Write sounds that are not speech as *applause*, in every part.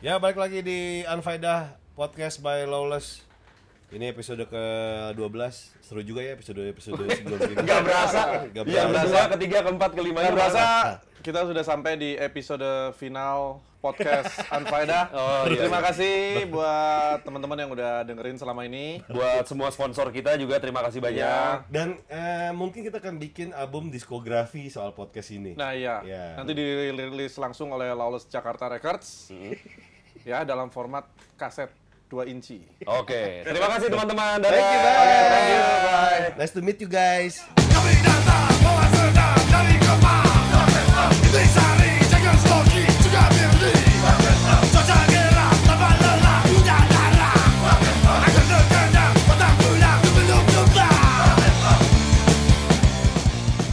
Ya balik lagi di Unfaedah Podcast by Lawless Ini episode ke-12 Seru juga ya episode-episode *laughs* sebelum ini Gak berasa. Gak Iya, berasa berasa ketiga, keempat, kelima. Nggak berasa kita sudah sampai di episode final podcast *laughs* Unfaedah. Oh, iya, Terima iya. kasih buat teman-teman yang udah dengerin selama ini. Buat semua sponsor kita juga terima kasih banyak. Dan eh, mungkin kita akan bikin album diskografi soal podcast ini Nah iya, Iya. nanti dirilis langsung oleh Lawless Jakarta Records. Ya dalam format kaset 2 inci. Oke, terima kasih teman-teman. Thank you, bye. Thank you, bye. Nice to meet you guys Kami datang bawa sedang dari Kemang Intisari jaga stoki juga birdi Cuaca gerah tanpa lelah punya darah Akan terkendang petang pulang sebelum tumbang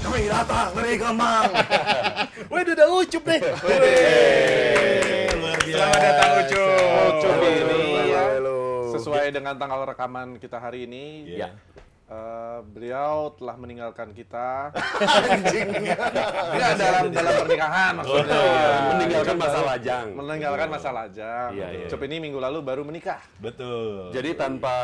Kami *laughs* datang dari Kemang. Wih udah ucup deh biasa Selamat datang. Ucup Halo, ini ya, sesuai dengan tanggal rekaman kita hari ini. Iya. Eh, beliau telah meninggalkan kita. Tidak dalam dalam pernikahan maksudnya. Meninggalkan masa lajang. Meninggalkan masa lajang. Iya, iya. Ucup ini minggu lalu baru menikah. Betul Jadi tanpa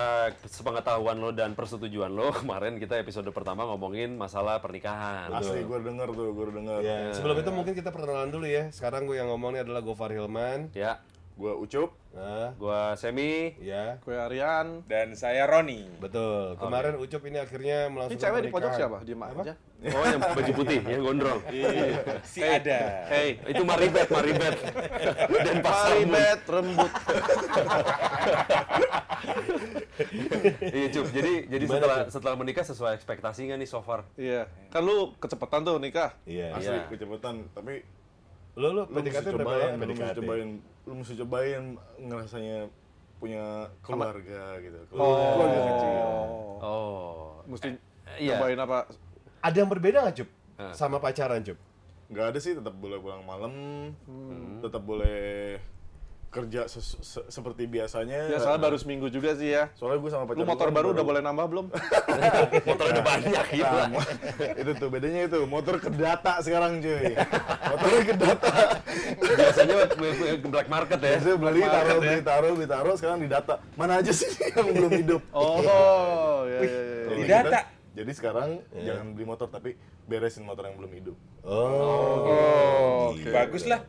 sepengetahuan lo dan persetujuan lo, kemarin kita episode pertama ngomongin masalah pernikahan. Asli gue denger tuh, gue denger. Ya, sebelum itu mungkin kita perkenalan dulu ya. Sekarang gue yang ngomongnya adalah Gofar Hilman. Ya, Gue Ucup. Nah, gua Semi. ya, Kue Aryan. dan saya Roni. betul. Kemarin Ucup ini akhirnya Ini melangsungkan cewek di pojok siapa? Diem aja. Oh, yang baju putih, yang gondrong. *laughs* Si ada. Hey, Itu Maribet, Maribet. *laughs* Dan pasar Paribet rembut. *laughs* Iya, Cup. Jadi jadi Gimana, setelah Cup? setelah menikah sesuai ekspektasi nggak nih so far? Iya. Kan lu kecepatan tuh nikah. Iya. Asli Iya. kecepatan. Tapi Lu mesti PDKT berapa cobain, lama lu mesti cobain, lu mesti cobain ngerasanya punya keluarga gitu. Oh. Keluarga kecil. Oh. Mesti Iya. cobain apa? Ada yang berbeda nggak Cup? Ah. Sama pacaran Cup? Nggak ada sih, tetap boleh pulang malam, Hmm. tetap boleh kerja se- seperti biasanya. Ya soalnya baru seminggu juga sih ya. Soalnya gue sama pacar Lu motor kan baru udah boleh nambah belum? *laughs* Motor udah banyak gitu. Nah, itu tuh bedanya itu motor ke data sekarang cuy motornya ke data Biasanya black market ya. biasanya beli taruh beli taruh beli taruh sekarang di data mana aja sih *laughs* yang belum hidup Oh, ya ya ya. Jadi Di data. kita- jadi sekarang jangan beli motor tapi beresin motor yang belum hidup Oh. Oh, oke. Bagus lah.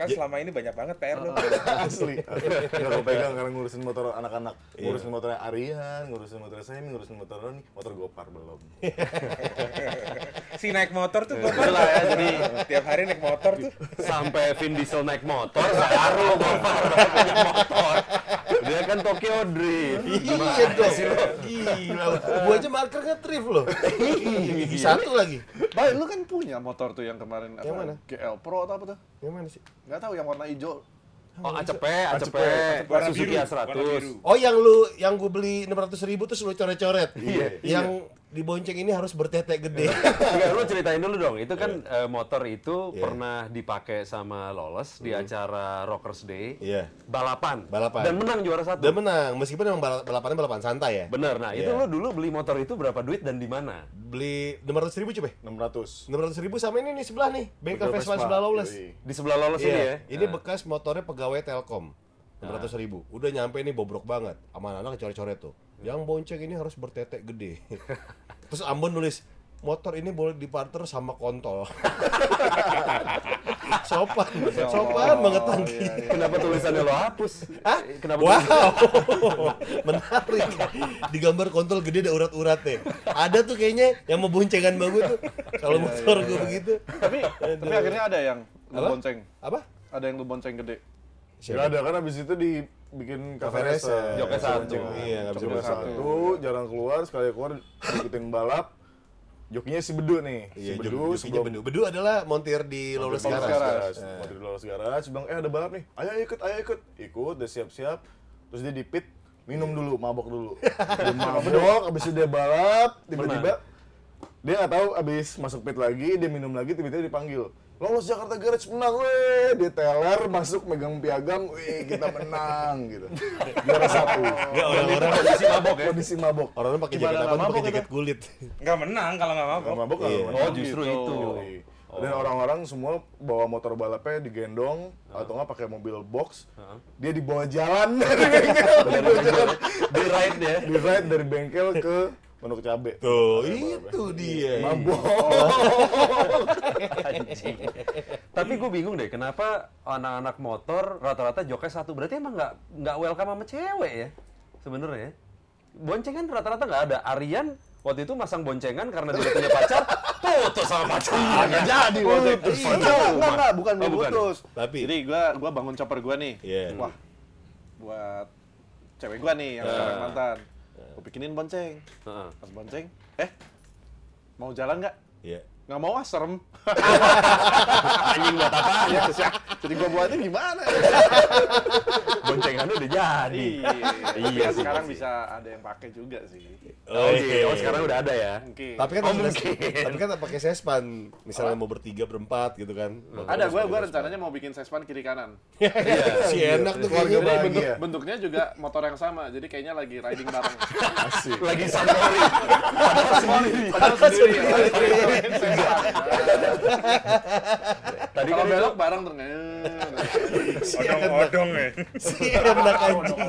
Kan selama ini banyak banget PR lo. *laughs* asli nggak gue pegang karena ngurusin motor anak-anak ngurusin motornya Aryan ngurusin motornya Semi ngurusin motor Roni motor Gopar belum *laughs* Si naik motor tuh gue Lah ya, jadi tiap hari naik motor tuh. Sampai Vin Diesel naik motor, baru Gopar punya motor. Dia kan Tokyo Drift. Iya dong. Gila. Gua aja marker nge-thrift loh. Gigi satu lagi. Baik, lu kan punya motor tuh yang kemarin apa? Yang mana? GL Pro atau apa tuh? Yang mana sih? Nggak tahu yang warna hijau. Oh, ACP, ACP, Warna Suzuki biru, A100. warna biru. Oh yang lu yang gue beli 600 ribu terus lu coret-coret. Iya, Yang di bonceng ini harus bertetek gede. *laughs* Enggak, lu ceritain dulu dong. Itu kan eh, motor itu Iya. pernah dipakai sama Lolos di acara Rockers Day. Iya. Balapan. Balapan. Dan menang juara satu. Udah menang, meskipun emang bal- balapannya balapan santai ya. Bener. Nah, itu Iya. lu dulu beli motor itu berapa duit dan di mana? Beli 600 ribu coba. 600 600 ribu sama ini nih sebelah nih, bengkel Vespa sebelah Lawless. Yoi. Di sebelah Lolos ini ya. Iya, ini bekas motornya pegawai Telkom. 600 ribu. Udah nyampe nih bobrok banget. Sama anak coret-coret tuh. Yang bonceng ini harus bertetek gede. *laughs* Terus Ambon nulis, motor ini boleh diparter sama kontol. *laughs* sopan, sopan banget tangki. Kenapa tulisannya lo hapus? Hah? Kenapa Wow, *laughs* menarik. Di gambar kontol gede ada urat-uratnya. Ada tuh kayaknya yang mau boncengan bagus tuh. Kalau motor gue begitu. Tapi tapi akhirnya ada yang lu bonceng. Apa? Ada yang lu bonceng gede. Nggak ada kan abis itu dibikin Cafe cafe racer. Joknya satu. Iya, nggak bisa Joknya satu, jarang keluar, sekali keluar ikutin balap. Jokinya si Bedu nih. Iya, si Bedu, Bedu jokinya Bedu. Bedu adalah montir di Lawless Lolos Garage. garage. Waktu di Lolos garage, bilang, eh ada balap nih. Ayo ikut, ayo ikut. Ikut, udah siap-siap. Terus dia di pit, minum dulu, mabok dulu. *laughs* Dia mabok, abis itu dia balap, tiba-tiba dia nggak tahu abis masuk pit lagi, dia minum lagi, tiba-tiba dipanggil. Lolos Jakarta Garage menang, weh! Dia teler, masuk, megang piagam, weh kita menang, gitu. Juara satu. Enggak orang-orang Kondisi mabok ya? Kondisi mabok. orang-orang pakai jaket apa? Pakai jaket kulit. Nggak menang kalau nggak mabok. Nggak mabok nggak Iya. menang. Oh, justru Gitu. itu. Yoi. Dan orang-orang semua bawa motor balapnya digendong atau nggak pakai mobil box. Dia dibawa jalan *laughs* dari bengkel, Di ride ya. di ride dari bengkel ke Pondok Cabe. Tuh, itu dia. Mabok. *laughs* Tapi gue bingung deh, kenapa anak-anak motor rata-rata joknya satu? Berarti emang nggak nggak welcome sama cewek ya? Sebenarnya. Boncengan rata-rata nggak ada. Aryan waktu itu masang boncengan karena dia punya pacar, *laughs* putus sama pacar. Nggak jadi waktu itu. Enggak, enggak, bukan Oh, gue bukan. putus. Tapi Jadi gua gua bangun chopper gua nih. Iya. Wah. Buat cewek gua nih yang sekarang mantan. Gua bikinin bonceng. Heeh. Pas bonceng, eh mau jalan nggak? ya. Nggak mau ah, serem. *laughs* Anjing buat apa? Iya, ya, Jadi gua buatnya gimana? Boncengannya udah jadi. iya. Iya Tapi sih, sekarang iya sih. bisa ada yang pakai juga sih. Oh, iya. oh sekarang udah ada ya. Mungkin. Tapi kan Oh, mungkin. tapi kan pakai sespan. Misalnya mau bertiga berempat gitu kan. ada Harus gua gua rencananya mau bikin sespan kiri kanan. *laughs* si enak tuh Keluarga kayaknya. bahagia. Bentuk, bentuknya juga motor yang sama. Jadi kayaknya lagi riding bareng. *laughs* Asik. Lagi santori. Padahal sendiri. Riding Vespa. *laughs* Tadi Kalau kan belok bareng ternyata. Odong-odong ya. Si enak anjing.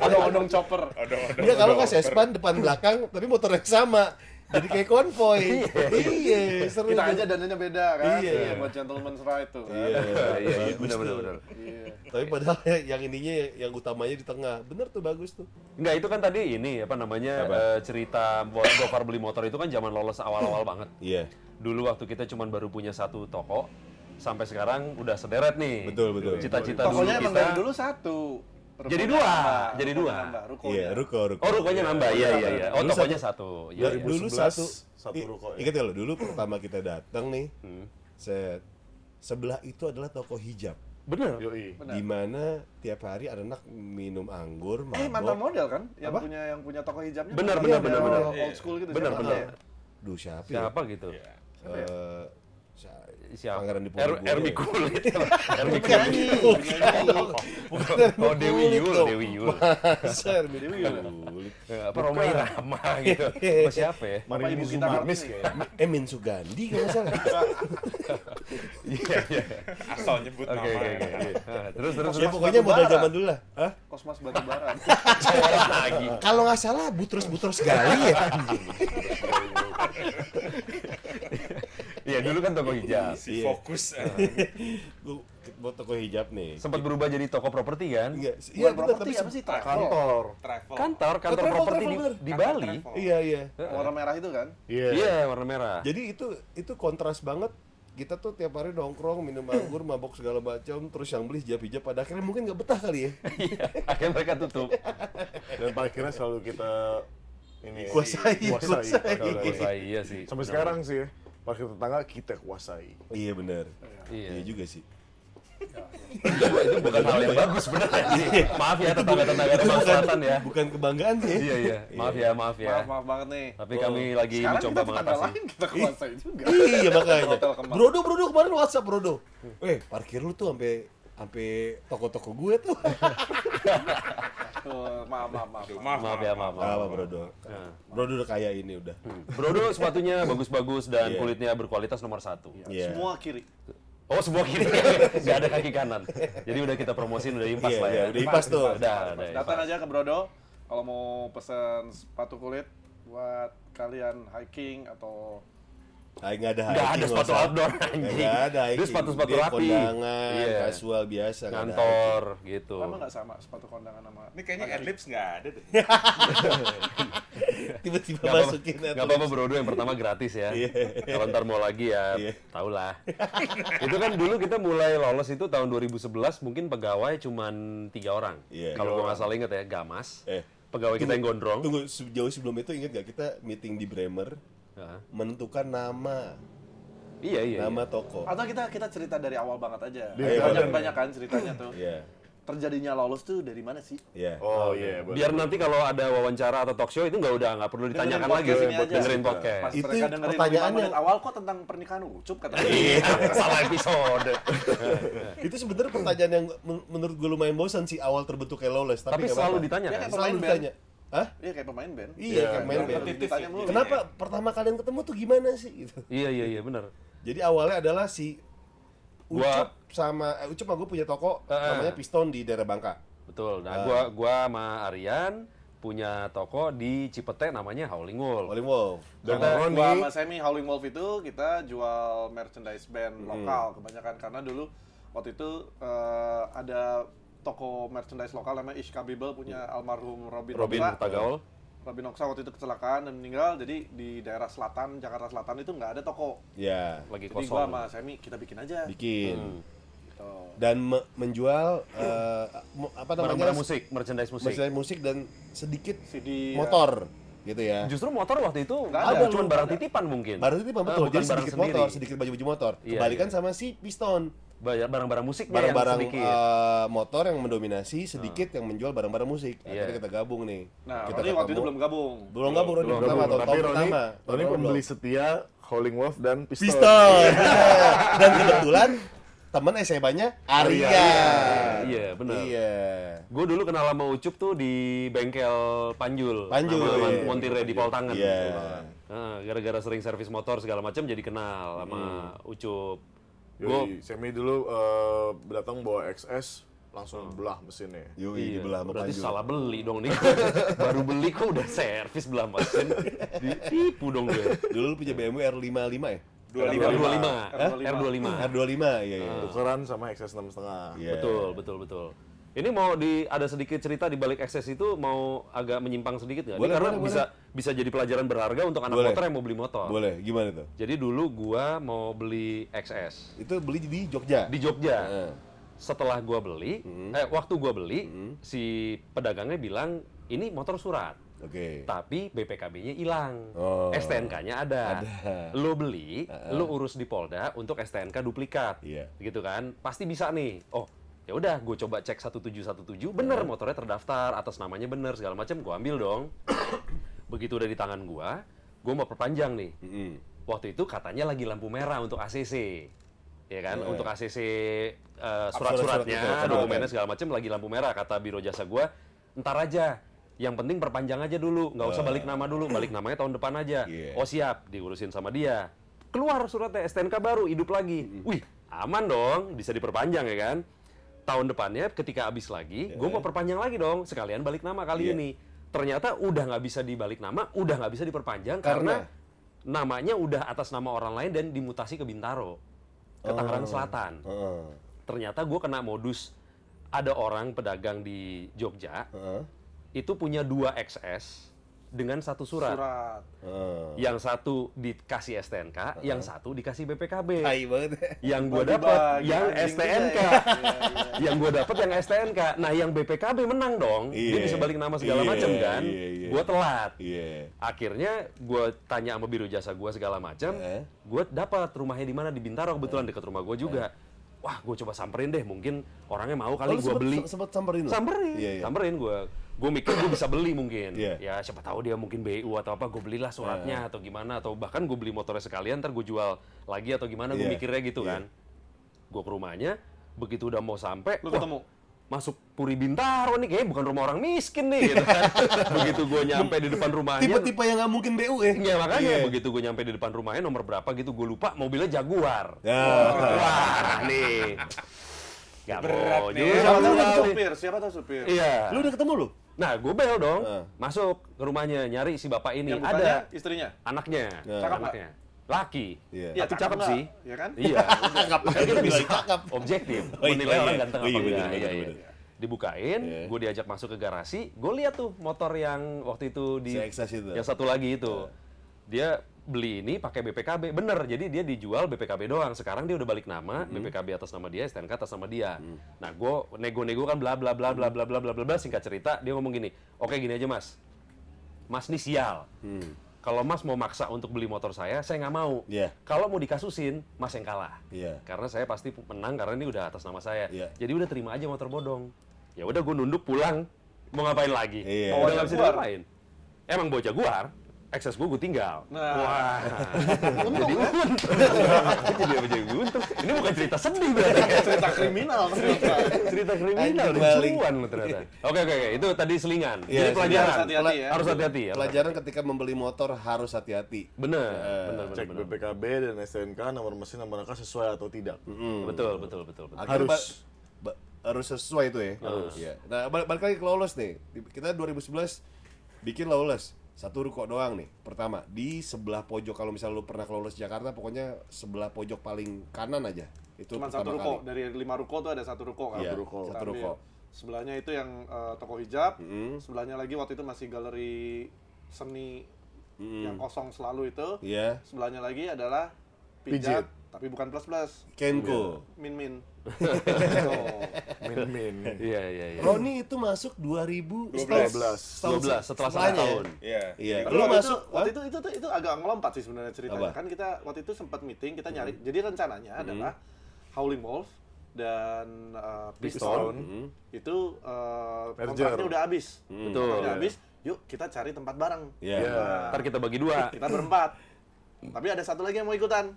Odong-odong chopper. Odong-odong. Dia kalau nggak sespan depan belakang tapi motor yang sama. Jadi kayak konvoy. *laughs* iya, seru. Kita aja dananya beda kan. Iya. buat gentleman's ride tuh. kan. Iya, Iya, iya, bagus benar benar benar. Iya. Tapi padahal yang ininya yang utamanya di tengah. Bener tuh bagus tuh. Enggak, itu kan tadi ini apa namanya Apa? eh, cerita buat Gofar beli motor itu kan zaman lolos awal-awal banget. Iya. Dulu waktu kita cuman baru punya satu toko, sampai sekarang udah sederet nih. Betul, betul. Cita-cita dulu Tokonya emang kita. dari dulu satu. Jadi dua, nambah, jadi dua. Iya, ruko, ruko. Oh, rukonya nambah. Iya, iya, iya. Oh, Dulu tokonya satu. Iya, Dari iya. dulu 2011, satu satu ruko ya. Ingat kalau dulu pertama kita datang nih, Hmm. set sebelah itu adalah toko hijab. Bener. Yoi. Benar. Di mana tiap hari ada anak minum anggur, mabok. Eh mantan model kan? Yang Apa? punya yang punya toko hijabnya. Benar, benar, model benar, Old school gitu. Benar, benar. Duh, siapa ya? Siapa gitu? Eh, sa- Siapa? Pangeran di Er, Ponegoro Ermi ya? Kulit. Ermi *laughs* Bukan, Kulit. bukan Oh, Dewi Kulit Yul. Dewi Yul. Masa Ermi Dewi Yul. Apa Roma Irama gitu. Apa siapa ya? Marini. Eh, Min Sugandi kalau salah. *laughs* Iya, iya. Asal nyebut Oke, nama. oke, oke. Ah, Terus, terus, Ya terus. pokoknya Batubara. zaman dulu lah. Hah? Kosmas Batubara. *laughs* lagi. Kalau nggak salah butros-butros gali ya. *laughs* Iya, dulu kan toko hijab. Si Iya. fokus. *laughs* Gue buat toko hijab nih. Sempat berubah jadi toko properti kan? Iya, iya benar properti tapi apa sih? Kantor. Travel. Kantor, kantor travel, properti travel, di, di Bali. travel. Iya, iya. Warna merah itu kan? Iya. Iya, warna merah. Jadi itu itu kontras banget. Kita tuh tiap hari nongkrong, minum anggur, *laughs* mabok segala macam, terus yang beli hijab-hijab pada akhirnya mungkin nggak betah kali ya. Iya, akhirnya mereka tutup. Dan parkirnya selalu kita ini Kuasai, kuasai. kuasai. Kuasai. Kuasai, iya sih. Sampai sekarang sih parkir tetangga kita kuasai. Iya benar. Iya. Iya juga sih. itu, itu bukan hal yang bagus beneran sih. Maaf ya tetangga-tetangga Itu Kemang bukan, Selatan ya. bukan kebanggaan sih. Iya, iya. Maaf ya, maaf ya. Maaf, maaf banget nih. Tapi kami lagi Sekarang mencoba kita mengatasi. lain kita kuasai juga. Iya makanya. Brodo, Brodo kemarin WhatsApp Brodo. Eh, parkir lu tuh sampai sampai toko-toko gue tuh. *laughs* Oh, maaf, maaf, maaf. Maaf, Maaf ya, maaf. Gak apa Brodo. Brodo udah kaya ini udah. Brodo sepatunya bagus-bagus dan Iya. kulitnya berkualitas nomor satu. Iya. Semua kiri. Oh, sebuah kiri. *laughs* Nggak ada kaki kanan. Jadi udah kita promosiin, udah impas Iya, lah ya. udah impas tuh. Udah, udah. Datang aja ke Brodo kalau mau pesen sepatu kulit buat kalian hiking atau Ah, nggak ada Nggak ada sepatu outdoor, anjing. Nggak ada Dia hiking. sepatu-sepatu Dia rapi. kondangan, Iya. kasual biasa. nggak ada Kantor gitu. lama nggak sama sepatu kondangan sama Ini kayaknya adlibs nggak ada deh. hiking. *laughs* Tiba-tiba apa-apa, masukin nggak apa-apa brodo yang pertama gratis ya. Iya. Kalau ntar mau lagi ya, Iya. tau lah. *laughs* itu kan dulu kita mulai lolos itu tahun 2011 mungkin pegawai cuman tiga orang. Iya. Kalau gua nggak salah inget ya, Gamas. Eh, Pegawai kita yang gondrong. Tunggu, jauh sebelum itu ingat gak kita meeting di Bremer Menentukan nama Iya iya. nama iya. toko. atau kita kita cerita dari awal banget aja. Iya, banyak iya. banyak kan ceritanya tuh. Iya, Terjadinya lolos tuh dari mana sih? iya. Oh iya, betul. Biar nanti kalau ada wawancara atau talk show itu nggak udah nggak perlu ditanyakan lagi sih dengerin podcast. Pas Itu dengerin pertanyaannya- 5 menit awal kok tentang pernikahan Ucup katanya. Iya, *laughs* salah episode. *laughs* Itu sebenarnya pertanyaan yang men- menurut gue lumayan bosan sih awal terbentuknya lawless, tapi, Tapi selalu ditanya Iya, kan? Selalu ditanya. Hah? Iya kayak pemain band. Iya, kayak main Yang band. ditanya mulu. Kenapa pertama kalian ketemu tuh gimana sih gitu? Iya iya iya benar. Jadi awalnya adalah si Ucup Gua- sama eh, Ucup sama gue punya toko eh. namanya Piston di daerah Bangka. Betul. Ah. Nah, gua gua sama Aryan punya toko di Cipete namanya Howling Wolf. Rolling Wolf. Dan gua sama Semi Howling Wolf itu kita jual merchandise band Hmm. lokal kebanyakan karena dulu waktu itu eh, ada toko merchandise lokal namanya Ishka Bible punya almarhum Robin, Robin Oksa. Tagaol. Robin Oksa waktu itu kecelakaan dan meninggal jadi di daerah selatan Jakarta Selatan itu nggak ada toko. Ya, Lagi Jadi kosong. gua sama Semi kita bikin aja. bikin. Gitu. Dan me- menjual mu- apa namanya? Barang-barang musik, merchandise musik. Merchandise musik dan sedikit CD motor gitu ya. Justru motor waktu itu Nggak ada, cuma barang titipan mungkin. Baru itu Ah, betul, bukan jadi barang sedikit sendiri. motor, sedikit baju-baju motor. Iya, Kebalikan iya. sama si Piston. Ba- Barang-barang musiknya Barang-barang yang sedikit. eh, motor yang mendominasi, sedikit yang menjual barang-barang musik. Iya. Akhirnya kita gabung nih. Nah, kita Roni waktu itu belum gabung. belum gabung Roni Belum pertama gabung, tahun, tapi Roni, pertama. Roni pembeli setia Howling Wolf dan Piston. Piston. *laughs* Dan kebetulan teman SMA-nya Arya. Iya, benar. Iya. Gue dulu kenal sama Ucup tuh di bengkel Panjul. Panjul, Nama iya. Montire di Poltangan. Iya. Nah, gara-gara sering servis motor segala macam jadi kenal sama Hmm. Ucup. Yoi, Semi dulu eh, datang bawa XS langsung belah mesinnya. Yui, Iya, dibelah sama berarti salah beli dong nih. *laughs* Baru beli kok udah servis belah mesin. Ditipu dong gue. Dulu lu punya BMW R55 ya? R25. Hah? R25. R25, iya iya. Tukeran sama XS 6,5. Iya. Betul, betul, betul. Ini mau di ada sedikit cerita di balik ekses itu mau agak menyimpang sedikit nggak? Ini karena boleh, bisa bisa jadi pelajaran berharga untuk anak Boleh. motor yang mau beli motor. Boleh, gimana tuh? Jadi dulu gua mau beli XS Itu beli di Jogja. di Jogja. Setelah gua beli, Hmm. eh waktu gua beli, si pedagangnya bilang ini motor surat, Oke. tapi BPKB-nya hilang, Oh. STNK-nya ada. Ada. Lo beli, lo urus di Polda untuk STNK duplikat, Iya. gitu kan? Pasti bisa nih. Oh, ya udah, gue coba cek 1717, bener motornya terdaftar, atas namanya bener segala macam, gue ambil dong. *coughs* Begitu udah di tangan gua, gua mau perpanjang nih. Mm-mm. Waktu itu katanya lagi lampu merah untuk ACC. Ya kan, Iya. untuk ACC eh, Surat-surat surat-suratnya, itu, surat. dokumennya segala macam lagi lampu merah kata biro jasa gua. Ntar aja. Yang penting perpanjang aja dulu, nggak usah balik nama dulu, balik namanya tahun depan aja. Iya. Oh siap, diurusin sama dia. Keluar suratnya STNK baru, hidup lagi. Wih, aman dong, bisa diperpanjang ya kan. Tahun depannya ketika habis lagi, gue mau perpanjang lagi dong, sekalian balik nama kali Iya. ini. Ternyata udah nggak bisa dibalik nama, udah nggak bisa diperpanjang karena, Karena? namanya udah atas nama orang lain dan dimutasi ke Bintaro, ke Tangerang Selatan. Heeh. Ternyata gue kena modus ada orang pedagang di Jogja Heeh. itu punya dua XS dengan satu surat. Surat. Heeh. Yang satu dikasih STNK, yang satu dikasih BPKB. Tai banget. Yang gue Bagi-bagi dapat yang STNK. juga ya. yang gue dapat yang STNK. Nah, yang BPKB menang dong. Dia Iya. bisa balik nama segala Iya, macam kan. iya, iya. Gue telat. Iya. Akhirnya gue tanya sama biro jasa gue segala macam. Eh. Gue dapat rumahnya di mana di Bintaro kebetulan dekat rumah gue juga. Wah, gue coba samperin deh. Mungkin orangnya mau kali Oh, gue beli. Sempet samperin? Samperin, Iya, iya. samperin gue. Gue mikir gue bisa beli mungkin. Iya. Ya siapa tahu dia mungkin BU atau apa, gue belilah suratnya atau gimana atau bahkan gue beli motornya sekalian, ntar gue jual lagi atau gimana, gue Iya, mikirnya gitu iya. kan. Gue ke rumahnya, begitu udah mau sampai, Lu ketemu? masuk Puri Bintaro nih, kayaknya bukan rumah orang miskin nih, gitu kan. *laughs* begitu gue nyampe di depan rumahnya, Tipe-tipe yang nggak mungkin BU ya? Ya makanya Iya. begitu gue nyampe di depan rumahnya nomor berapa gitu gue lupa mobilnya Jaguar. Ya. Wah nih. Gak Berat mau nih. Siapa tahu supir, siapa tahu supir. Iya. Lu udah ketemu lu? Nah, gue bel dong, Heeh. masuk ke rumahnya nyari si bapak ini. Yang Ada istrinya. anaknya, Ya. Cakep anaknya. Laki. Iya. Iya, Tapi cakep cakep sih. Iya kan? Iya. Cakep. Kan kita bisa Cakep. objektif, Oh, iya, menilai iya. orang ganteng Oh, iya, apa enggak. Iya, iya. bener. Dibukain, Iya. gue diajak masuk ke garasi, gue lihat tuh motor yang waktu itu di Si yang satu lagi itu. Dia beli ini pakai BPKB, bener. Jadi dia dijual BPKB doang. Sekarang dia udah balik nama, BPKB atas nama dia, STNK atas nama dia. Nah, gue nego-nego kan bla bla bla bla bla bla bla bla bla. Singkat cerita, dia ngomong gini, oke gini aja mas, mas nih sial. Hmm. Kalau Mas mau maksa untuk beli motor saya, saya nggak mau. Iya. Kalau mau dikasusin, Mas yang kalah. Iya. Karena saya pasti menang karena ini udah atas nama saya. Iya. Jadi udah terima aja motor bodong. Ya udah gue nunduk pulang. Mau ngapain lagi? Iya. Mau Bawa nggak bisa diapain? Emang bawa Jaguar. Excess gue gue tinggal. Nah. Wah. jadi untung. jadi apa jadi untung? Ini bukan cerita sedih berarti. *laughs* cerita kriminal ternyata. cerita kriminal Anjing, dan balik. cuan lo ternyata. Oke oke oke, itu tadi selingan. Iya, Jadi pelajaran harus hati-hati ya. Harus hati-hati ya. Pelajaran ketika membeli motor harus hati-hati. Bener, bener, bener, Cek bener. BPKB dan STNK nomor mesin nomor angka sesuai atau tidak. Betul, betul, betul, betul. Akhirnya Harus. ba- ba- harus sesuai itu ya. Harus. Nah, balik, lagi ke lawless nih. Kita 2011 bikin lawless. Satu ruko doang nih. Pertama, di sebelah pojok kalau misalnya lu pernah ke lawless Jakarta, pokoknya sebelah pojok paling kanan aja. Itu Cuma pertama satu ruko, kali. dari lima ruko tuh ada satu ruko kan. Iya, satu ambil. ruko. Sebelahnya itu yang eh, toko hijab, Mm-mm. sebelahnya lagi waktu itu masih galeri seni Mm-mm. yang kosong selalu itu. Iya. Sebelahnya lagi adalah Pijat. pijat, tapi bukan plus plus, Kenko. min min. *laughs* oh. Min-min. Iya, iya, iya. Roni itu masuk 2000 12. setahun 12 setelah satu tahun. Iya. Iya. Lu masuk itu, waktu itu, itu itu itu agak ngelompat sih sebenarnya ceritanya. Apa? Kan kita waktu itu sempat meeting, kita nyari. Jadi rencananya adalah Howling Wolf dan uh, Piston, Piston. Hmm. itu uh, Merger. kontraknya udah habis. Betul. Kontraknya habis. Yuk kita cari tempat bareng. Iya. Iya. Ntar kita bagi dua. Kita berempat. Tapi ada satu lagi yang mau ikutan.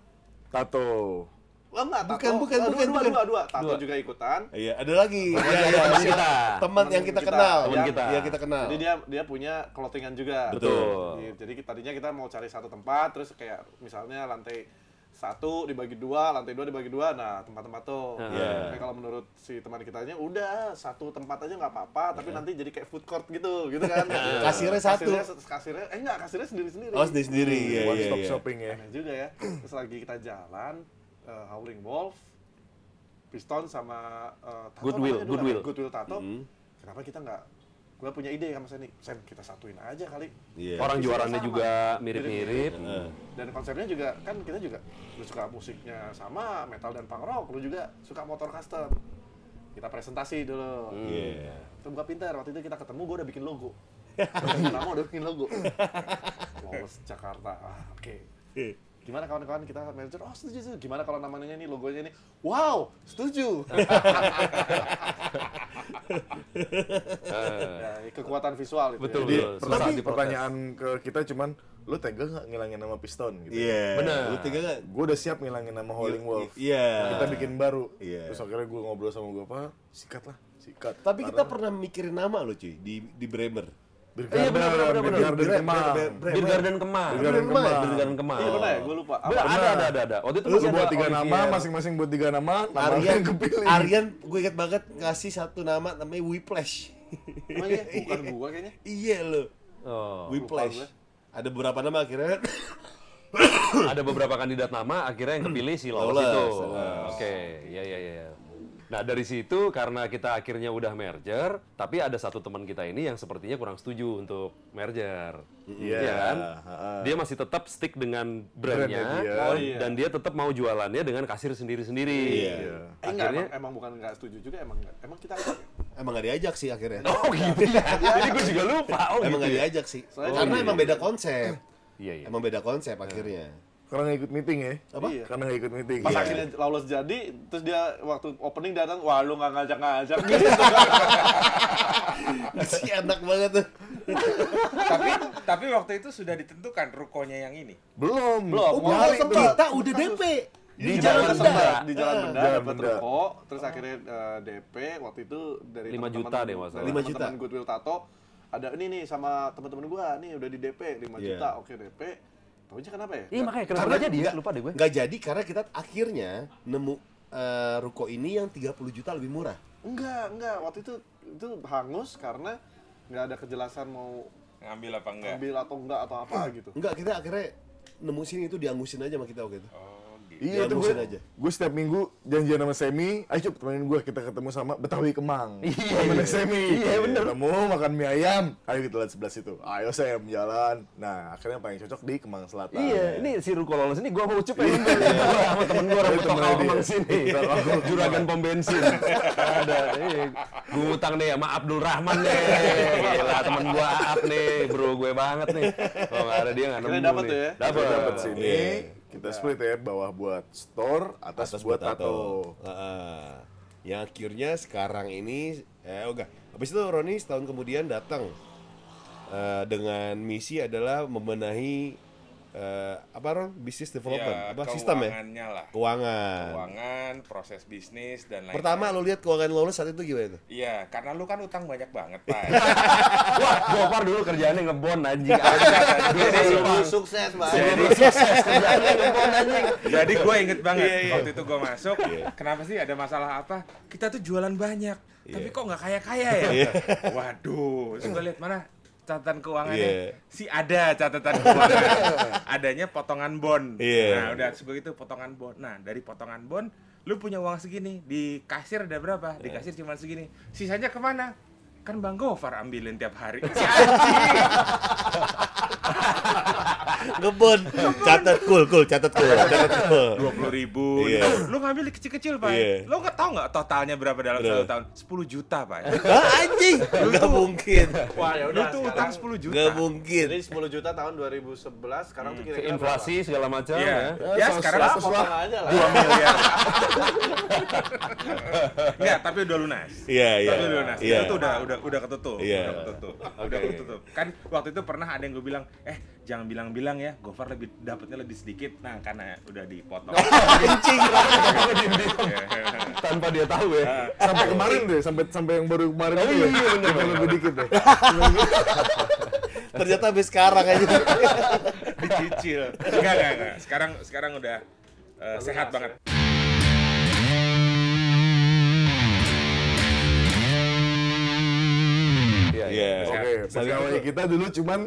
Tato. Wah enggak, Bukan, Tato. bukan, Eh, bukan, dua, bukan. dua, dua, dua. Tato Dua. juga ikutan. Iya, ada lagi. Iya, iya, teman iya. kita. Teman yang kita kita. kenal. Teman Yang- kita. Iya, kita kenal. Jadi dia dia punya clothingan juga. Betul. Jadi, jadi tadinya kita mau cari satu tempat, terus kayak misalnya lantai satu dibagi dua, lantai dua dibagi dua, nah tempat-tempat tuh. Iya. Tapi kalau menurut si teman kitanya, udah satu tempat aja nggak apa-apa, tapi nanti jadi kayak food court gitu, gitu kan? Kasirnya satu. Kasirnya, kasirnya, eh enggak, kasirnya sendiri-sendiri. Oh, sendiri-sendiri. Iya, One iya, stop iya. shopping ya. Aneh juga ya. Terus lagi kita jalan, eh, Howling Wolf, Piston sama eh, Tato Goodwill, namanya dulu Goodwill. kan? Goodwill Tato. Mm. Kenapa kita nggak? Gue punya ide sama Sam, Sam kita satuin aja kali. Iya. Orang sama. juga mirip-mirip. Heeh. Dan konsepnya juga kan kita juga lu suka musiknya sama metal dan punk rock, lu juga suka motor custom. Kita presentasi dulu. Iya. Itu gua pintar, waktu itu kita ketemu gua udah bikin logo. Nama udah bikin logo. *laughs* Lawless Jakarta. Ah, oke. Gimana kawan-kawan kita manajer? Oh setuju, setuju. Gimana kalau namanya ini, logonya ini? Wow, setuju. *laughs* ya, kekuatan visual itu. Betul, ya. Jadi, betul. Susah tapi diprotes. pertanyaan ke kita cuman, lu tega nggak ngilangin nama Piston? Gitu. Iya. Benar. Lu tiga nggak? Gue udah siap ngilangin nama Howling Wolf. Iya. Kita bikin baru. Iya. Terus akhirnya gue ngobrol sama gue apa? Sikat lah, sikat. Tapi kita pernah mikirin nama lo cuy di di Bremer. Beer Iya, benar, benar, benar, benar. Garden Beer- Kemang. Beer Garden Kemang. Beer Garden Kemang. Beer Garden Kemang. Iya benar ya, gue lupa. Bener, ada, ada, ada, ada. Waktu itu Lu buat tiga nama, masing-masing buat tiga nama, nama yang kepilih. Aryan, gue inget banget ngasih satu nama namanya Whiplash. Emang ya? Bukan gua kayaknya. iya lo, Oh. Whiplash. Ada beberapa nama akhirnya. ada beberapa kandidat nama akhirnya yang kepilih si Lawless itu. Oke, ya ya ya. Ya. Nah dari situ karena kita akhirnya udah merger, tapi ada satu teman kita ini yang sepertinya kurang setuju untuk merger, Iya, Iya kan? Dia masih tetap stick dengan Brandnya brandnya, dia. Oh, iya. dan dia tetap mau jualannya dengan kasir sendiri-sendiri. Iya. Iya. Eh, enggak, Akhirnya- emang, emang bukan nggak setuju juga, emang. Emang kita ajak ya? Emang gak diajak sih akhirnya. Oh gitu ya. *laughs* Jadi gue juga lupa. Oh emang gitu gak ya. diajak sih. Soalnya Karena dia- emang beda konsep. Iya iya. Emang beda konsep akhirnya. Karena nggak ikut meeting ya? Apa? Iya. Karena nggak ikut meeting. Pas Iya. akhirnya Lawless jadi, terus dia waktu opening datang, wah lu nggak ngajak-ngajak gitu. *laughs* si enak banget tuh. tapi tapi waktu itu sudah ditentukan rukonya yang ini. Belum. Belum. Oh, Mau kita, sempat. kita udah DP. Di Kita Jalan udah Benda. di Jalan Benda Jalan dapat Benda. ruko, terus akhirnya eh, DP waktu itu dari Lima juta deh, nggak salah. dari Lima teman-teman juta. Goodwill Tato ada ini nih sama teman-teman gua nih udah di DP 5 Iya. juta, oke DP. Taunya kenapa ya? Iya makanya kenapa Karena jadi ya? Lupa deh gue. Nggak jadi karena kita akhirnya nemu eh, ruko ini yang 30 juta lebih murah. Enggak, enggak. Waktu itu itu hangus karena nggak ada kejelasan mau Ngambil apa enggak? ambil atau enggak atau apa *clears throat* gitu. Enggak, kita akhirnya nemu sini itu diangusin aja sama kita waktu itu. Oh, gitu. Iya itu gue, aja. gue setiap minggu janjian sama Semi, ayo coba temenin gue kita ketemu sama Betawi Kemang. Iya, Temennya iya. Semi. Iya, bener. Ketemu makan mie ayam, ayo kita lihat sebelah situ. Ayo Sem jalan. Nah akhirnya yang paling cocok di Kemang Selatan. Iya, ini si Ruko Lawless ini gua mau ucup ya. Sama temen gua orang Iya, dia. kemang sini. Juragan pom bensin. Ada. iya. Gua utang nih sama Abdul Rahman nih. Gila, temen gua Aap nih, bro gue banget nih. Oh, nggak ada dia nggak nemu nih. tuh ya? Dapat sini, Iya. Kita split ya, bawah buat store, atas, buat tato. Heeh. Yang akhirnya sekarang ini eh enggak. Habis itu Roni setahun kemudian datang eh, dengan misi adalah membenahi eh, apa Ron? Bisnis development, Ya, apa sistem ya? keuangannya lah. Keuangan. Keuangan, proses bisnis dan lain-lain. Pertama lu lihat keuangan lo saat itu gimana tuh? Iya, karena lu kan utang banyak banget, Pak. *laughs* Wah, Gopar dulu kerjaannya ngebon anjing. Jadi, Sebelum sukses, Bang. jadi, kerjaannya ngebon anjing. jadi gue inget banget Iya, iya. waktu itu gue masuk. Kenapa sih ada masalah apa? Kita tuh jualan banyak, tapi kok nggak kaya-kaya ya? Iya. Waduh, terus gue lihat mana catatan keuangannya. Iya. si ada catatan keuangan. *laughs* Adanya potongan bon. Iya. nah udah sebegitu potongan bon. Nah dari potongan bon lu punya uang segini di kasir ada berapa? Di kasir cuma segini. Sisanya ke mana? Kan bang Gofar ambilin tiap hari. *laughs* Si anjing *laughs* Ngebon. Catat cool, cool, catat cool, catat cool. dua puluh ribu Iya. lu ngambil kecil-kecil pak Iya. lu nggak tahu nggak totalnya berapa dalam satu tahun 10 juta pak anjing. Enggak mungkin. Wah, ya udah. tuh utang 10 juta Enggak mungkin. Jadi 10 juta tahun 2011, sekarang tuh kira-kira Inflasi segala macam Iya. ya. Ya, berapa? sekarang Ya, potong aja lah. 2 miliar. *laughs* Enggak, tapi udah lunas. Iya, iya. Tapi udah lunas. Iya. Itu udah udah udah ketutup. Iya. Udah ketutup. Udah ketutup. Kan waktu itu pernah ada yang gue bilang, "Eh, jangan bilang-bilang ya, Gofar lebih dapatnya lebih sedikit." Nah, karena udah dipotong. *laughs* Iya. *laughs* Tanpa dia tahu ya. Sampai kemarin deh, sampai sampai yang baru kemarin Oh, itu iya, ya. iya, Yang lebih dikit ya. Ternyata sampai sekarang aja. *laughs* Dicicil. Enggak, enggak, enggak. Sekarang sekarang udah eh, sehat banget. Iya. Iya. Oke, pegawai kita dulu cuman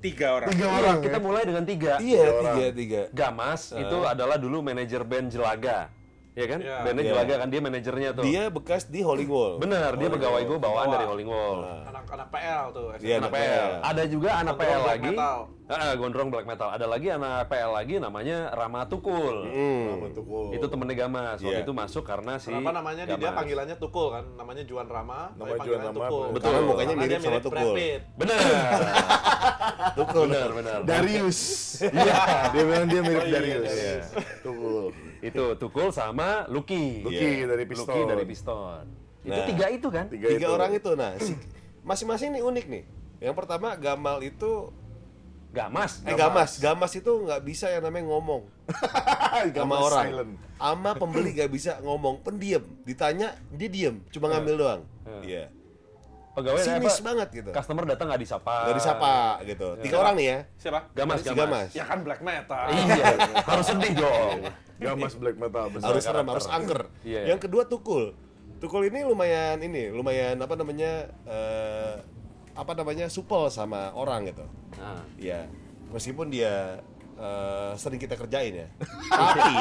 Tiga orang. tiga orang Kita ya. mulai dengan tiga. Iya, tiga, tiga. Gamas itu adalah dulu manajer band Jelaga. Ya kan? Iya. Bandnya Iya. Jelaga kan dia manajernya tuh. Dia bekas di Holding Wall. Bener, dia pegawai gue bawaan dari Rolling Wall. Anak-anak PL tuh. Iya, anak PL. PL. Ada juga anak Gondrong PL black lagi. metal. Ah, gondrong black metal. Ada lagi anak PL lagi namanya Rama Tukul. Hmm. Tuh, kok? Itu temennya Gamas. Waktu Iya. itu masuk karena si Kenapa namanya di dia Gamas. panggilannya Tukul kan? Namanya Juan Rama, tapi Namanya Juan panggilannya Rama, Tukul. betul. Karena mukanya mirip dia sama Brad *laughs* Tukul. Bener. Tukul. bener, bener. Darius. Iya, dia bilang dia mirip Oh, iya, Darius. iya. Itu Tukul sama Lucky. Lucky Iya. dari Piston. Lucky dari Piston. Itu Nah. tiga itu kan? Tiga, Tiga itu. orang itu. Nah, si- masing-masing nih unik nih. Yang pertama Gamal itu Gamas. eh Gamas, Gamas itu nggak bisa yang namanya ngomong *laughs* sama Gamas orang. silent. Sama pembeli nggak bisa ngomong, pendiam. Ditanya dia diem, cuma ngambil doang. Iya. Pegawai Sinis apa? banget gitu. Customer datang nggak disapa. Nggak disapa gitu. Tiga orang nih ya. Siapa? Gamas, Gamas. Gamas. Ya kan black metal. Iya, harus sedih dong. Gamas black metal besar. harus serem, harus angker. Iya. Yang kedua Tukul. Tukul ini lumayan ini, lumayan apa namanya eh, apa namanya supel sama orang gitu. Nah, Iya. Meskipun dia eh, sering kita kerjain ya. Tapi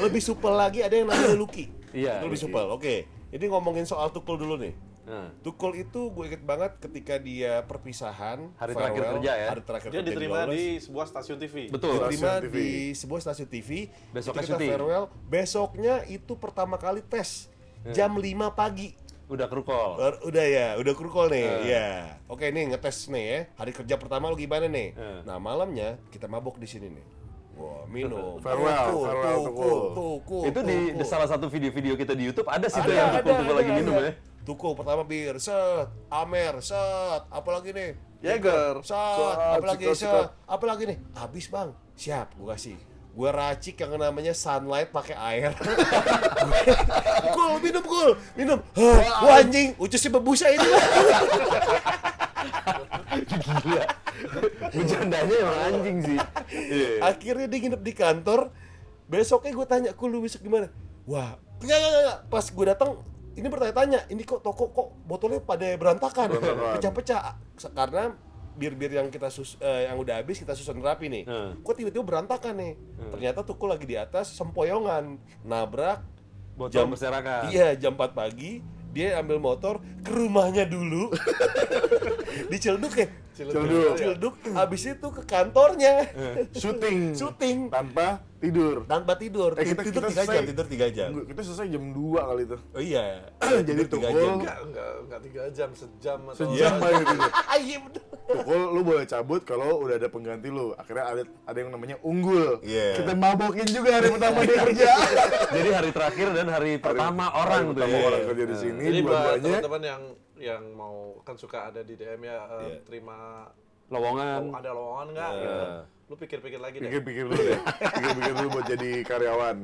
lebih supel lagi ada yang namanya Lucky. Iya, Itu lebih supel. Oke. Ini ngomongin soal Tukul dulu nih. Nah. Tukul itu gue inget banget ketika dia perpisahan Hari terakhir kerja ya? Hari terakhir Dia kerja diterima Lawless. di sebuah stasiun TV. Betul. diterima Stasiun TV. di sebuah stasiun TV. Besoknya kita syuting. farewell. Besoknya itu pertama kali tes Hmm. jam 5 pagi. Udah krukol. Bar- udah ya, udah krukol nih. Hmm. Ya. Oke nih ngetes nih ya. Hari kerja pertama lu gimana nih? Hmm. Nah, malamnya kita mabok di sini nih. Wah, minum. *laughs* Farewell, Tukul, farewell, tukul, tukul. tukul, Itu di, tukul. di salah satu video-video kita di YouTube ada sih tuh Ada, yang ada, tukul-tukul ada, lagi minum ada. ya. Tukul pertama bir, set, Amer, set, apalagi nih? Jaeger. Set, Set, apalagi set, apalagi nih? Habis bang, siap, gua kasih. Gue racik yang namanya sunlight pakai air. *laughs* Kul, minum kul, minum. Wah anjing, ucusnya bebusa ini. Gila. Bercandanya emang anjing sih. Iya. Akhirnya dia nginep di kantor. Besoknya gue tanya, kul lu besok gimana? Wah, enggak, enggak, enggak. Pas gue datang, ini bertanya-tanya, ini kok toko kok botolnya pada berantakan, pecah-pecah. Karena bir-bir yang kita sus eh, yang udah habis kita susun rapi nih. Hmm. Kok tiba-tiba berantakan nih? Ternyata tukul lagi di atas sempoyongan, nabrak Botol berserakan. Iya, jam 4 pagi dia ambil motor ke rumahnya dulu. *laughs* di Ciledug ya? Ciledug. Ciledug. Habis itu ke kantornya. Syuting. Syuting. Tanpa tidur. tanpa tidur. Eh, kita- tidur tiga jam, tidur tiga jam. Kita selesai jam 2 kali itu. Oh iya. *clears throat* Jadi tiga jam. Enggak, enggak, enggak tiga jam, sejam atau Sejam aja tidur. Ah, *laughs* iya bener. Tukul lu boleh cabut kalau udah ada pengganti lu. Akhirnya ada ada yang namanya unggul. Iya. Kita mabokin juga hari pertama dia kerja. *laughs* Jadi hari terakhir dan hari pertama orang tuh Pertama ya. orang kerja di sini Jadi buat teman-teman yang yang mau kan suka ada di DM ya eh, Iya. terima Lowongan. oh, ada lowongan nggak Iya. gitu. Lu pikir-pikir lagi deh. Pikir-pikir dulu deh. Pikir-pikir dulu buat jadi karyawan.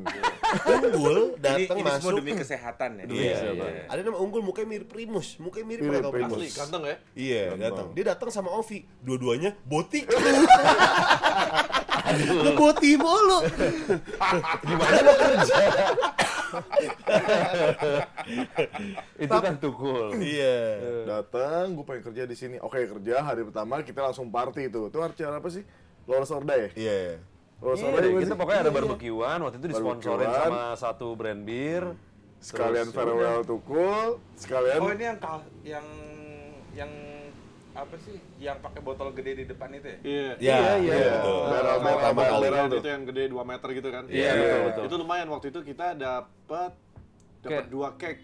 Unggul Ini, datang ini semua masuk. demi kesehatan ya. Iya, kesehatan. iya. Ada nama unggul mukanya mirip Primus, mukanya mirip Primus. Asli, ganteng ya. Iya, datang. Dia datang sama Ovi. Dua-duanya botik. Ngeboti *laughs* mulu. *laughs* Gimana lo kerja? *laughs* Itu kan tukul. Iya. Datang, gue pengen kerja di sini. Oke, kerja hari pertama kita langsung party itu. Itu acara apa sih? Lolos Orda ya? Iya. Lolos Iya, Orda deh, gimana kita pokoknya ada barbekyuan, waktu itu disponsorin sama satu brand bir. Sekalian Terus, farewell tukul, sekalian Oh ini yang kal- yang yang apa sih? Yang pakai botol gede di depan itu ya? Iya. Iya, iya, iya, iya. betul. Barrel, Pertama barrel, itu yang gede 2 meter gitu kan. Iya, betul, betul. Itu lumayan waktu itu kita dapat dapat dua cake.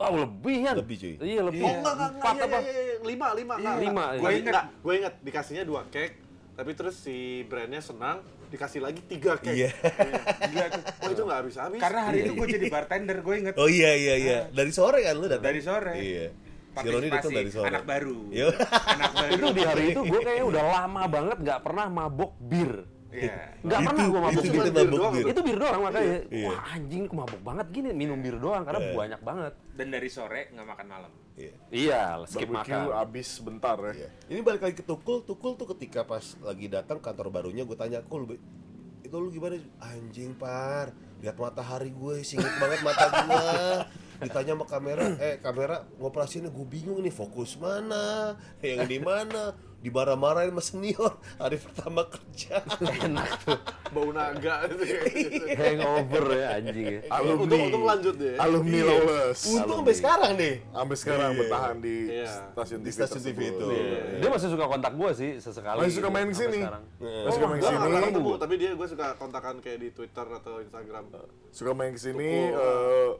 Oh lebih kan? Lebih, cuy. Iya lebih. Oh enggak enggak enggak, apa? iya, iya, iya, lima lima enggak. Lima, Gue iya. ingat, gue ingat dikasihnya dua cake, tapi terus si brandnya senang dikasih lagi tiga cake. Iya. Tuh. Oh itu nggak habis habis. Karena hari itu gue jadi bartender, gue inget. Oh iya iya iya. Dari sore kan lu datang? Dari sore. Iya. Si Roni datang Partisipasi, dari sore. anak baru. Iya. Anak baru. Itu di hari itu gue kayaknya udah *laughs* lama banget nggak pernah mabok bir. Iya. Nggak pernah gue mabok itu bir. mabuk doang bir. Itu bir doang makanya. Iya. Wah anjing kok mabok banget gini minum bir doang karena Iya. banyak banget. Dan dari sore nggak makan malam. Iya. Iya, skip barbecue makan. abis sebentar ya. Iya. Ini balik lagi ke Tukul, Tukul tuh ketika pas lagi datang kantor barunya gue tanya, "Kul, itu lu gimana?" Anjing, Par. Lihat matahari gue, singit banget mata gue. *laughs* Ditanya sama kamera, eh kamera ngoperasinya gue bingung nih fokus mana, yang di mana, dimarah-marahin sama senior hari pertama kerja. Enak tuh. bau naga itu. *laughs* Hangover ya anjing ya. Alumni. Untung untung lanjut deh. Alumni Iya. lawless. Untung sampai sekarang nih. Sampai sekarang Iya. bertahan di Iya. stasiun Di TV stasiun TV itu. Iya. Dia masih suka kontak gue sih sesekali. Masih suka main ke sampai sini. sekarang. Masih suka main ke sini. pernah ketemu, tapi dia gue suka kontakan kayak di Twitter atau Instagram. Suka main ke sini. eh,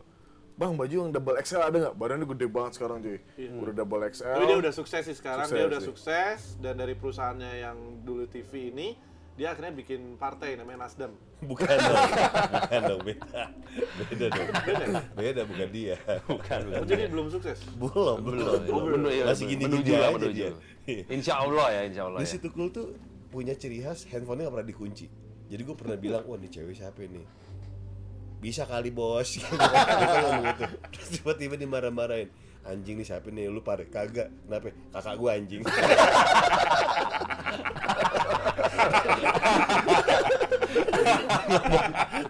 Bang baju yang double XL ada nggak? Badannya gede banget sekarang cuy. Udah double XL. Tapi dia udah sukses sih sekarang, Sukses dia udah sih. sukses dan dari perusahaannya yang dulu TV ini dia akhirnya bikin partai namanya Nasdem. Bukan dong. *laughs* Bukan dong, beda. Beda dong. Beda bukan dia. Bukan, Oh, bukan. jadi belum sukses. Belum, belum. Oh, belum, iya, Masih belum. gini-gini aja menuju. dia. Iya. Insya Allah ya, insya Allah Di ya. situ Tukul tuh punya ciri khas handphonenya gak pernah dikunci. Jadi gue pernah bilang, wah ini cewek siapa nih? Bisa kali bos. *laughs* Gitu. Dia ngomong gitu. Terus tiba-tiba dimarah-marahin. Anjing nih siapa nih? Lu pare kagak. Kenapa? Kakak gue anjing. *laughs* ngomong,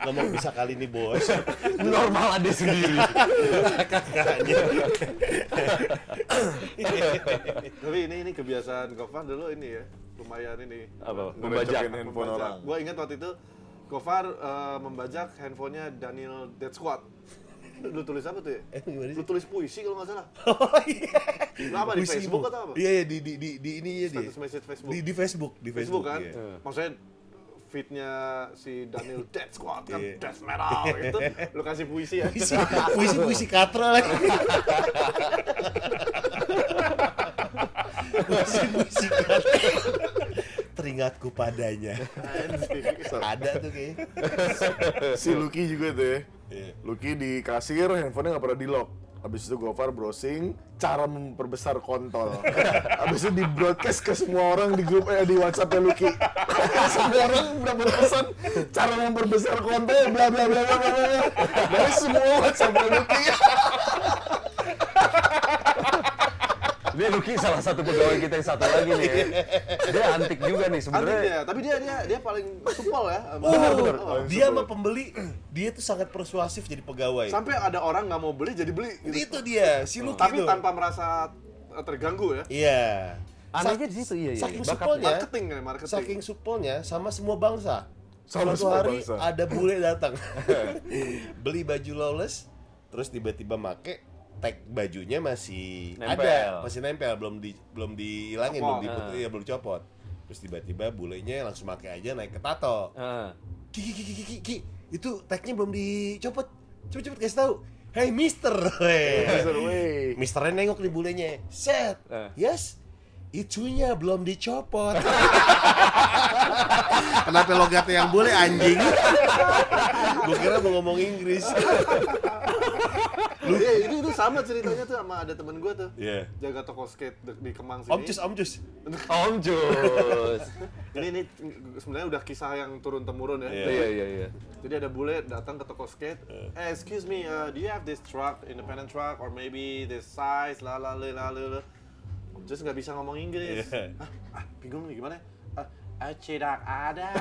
ngomong bisa kali nih bos. Normal ada sendiri. Kakaknya. Tapi ini ini kebiasaan Gofar dulu ini ya, lumayan ini. Apa? Membajak. handphone orang. Gue ingat waktu itu Gofar eh, membajak handphonenya Daniel Dead Squad. *laughs* Lu tulis apa tuh ya? Eh, gimana sih? Lu tulis puisi kalau nggak salah. *laughs* Oh iya. Lu apa di Puisi Facebook Bu. atau apa? Iya, iya di di di, di ini ya di. Status message Facebook. Di, di Facebook, di Facebook, Facebook, kan? iya. Maksudnya feednya si Daniel *laughs* Dead Squad kan Iya. death metal gitu. Lu kasih puisi ya. Puisi, puisi, puisi katra lagi. puisi, puisi katra. Teringatku padanya. Ada tuh kayaknya. si Lucky juga tuh ya. Iya. Lucky di kasir, handphonenya nggak pernah di lock. Habis itu Gofar browsing cara memperbesar kontol. *laughs* Habis itu di broadcast ke semua orang di grup eh di WhatsApp Lucky. *laughs* semua orang dapat pesan cara memperbesar kontol bla bla bla bla bla. bla. Dari semua WhatsApp Lucky. *laughs* Dia Lucky salah satu pegawai kita yang satu lagi nih. ya. Dia antik juga nih sebenarnya. dia, tapi dia dia dia paling supel ya. Oh, Oh. dia sama pembeli, dia tuh sangat persuasif jadi pegawai. Sampai ada orang nggak mau beli jadi beli gitu. Itu dia, si Lucky Tapi tuh. tanpa merasa terganggu ya. Iya. Anehnya di situ iya iya. Saking Bakat- supelnya, Marketing ya, marketing. saking supelnya sama semua bangsa. Sama Suatu semua hari bangsa. ada bule datang, *laughs* beli baju lawless, terus tiba-tiba make tag bajunya masih Nempel. ada, masih nempel, belum di belum dihilangin, belum Copot. diputus, ya belum copot. Terus tiba-tiba bulenya langsung make aja naik ke tato. Heeh. Ki, ki, ki, ki, ki, ki, itu tagnya belum dicopot. Cepet cepet kasih tahu. Hey Mister, Weh. *laughs* Mister, weh. Misternya nengok di bulenya. Set, Eh. yes, itunya belum dicopot. *laughs* Kenapa logatnya yang bule anjing? Gue kira mau ngomong Inggris. *laughs* Iya, itu itu sama ceritanya tuh sama ada temen gue tuh. Iya. Jaga toko skate de- di Kemang sini. Om Cus, Om Cus. *laughs* Om Jus. Ini ini sebenarnya udah kisah yang turun temurun ya. Iya. Iya iya iya. Jadi ada bule datang ke toko skate. Eh, excuse me, uh, do you have this truck, independent truck, or maybe this size, la la la la la. la. Om Jus nggak bisa ngomong Inggris. Iya. Ah, ah, bingung nih gimana? Ah, tidak ada.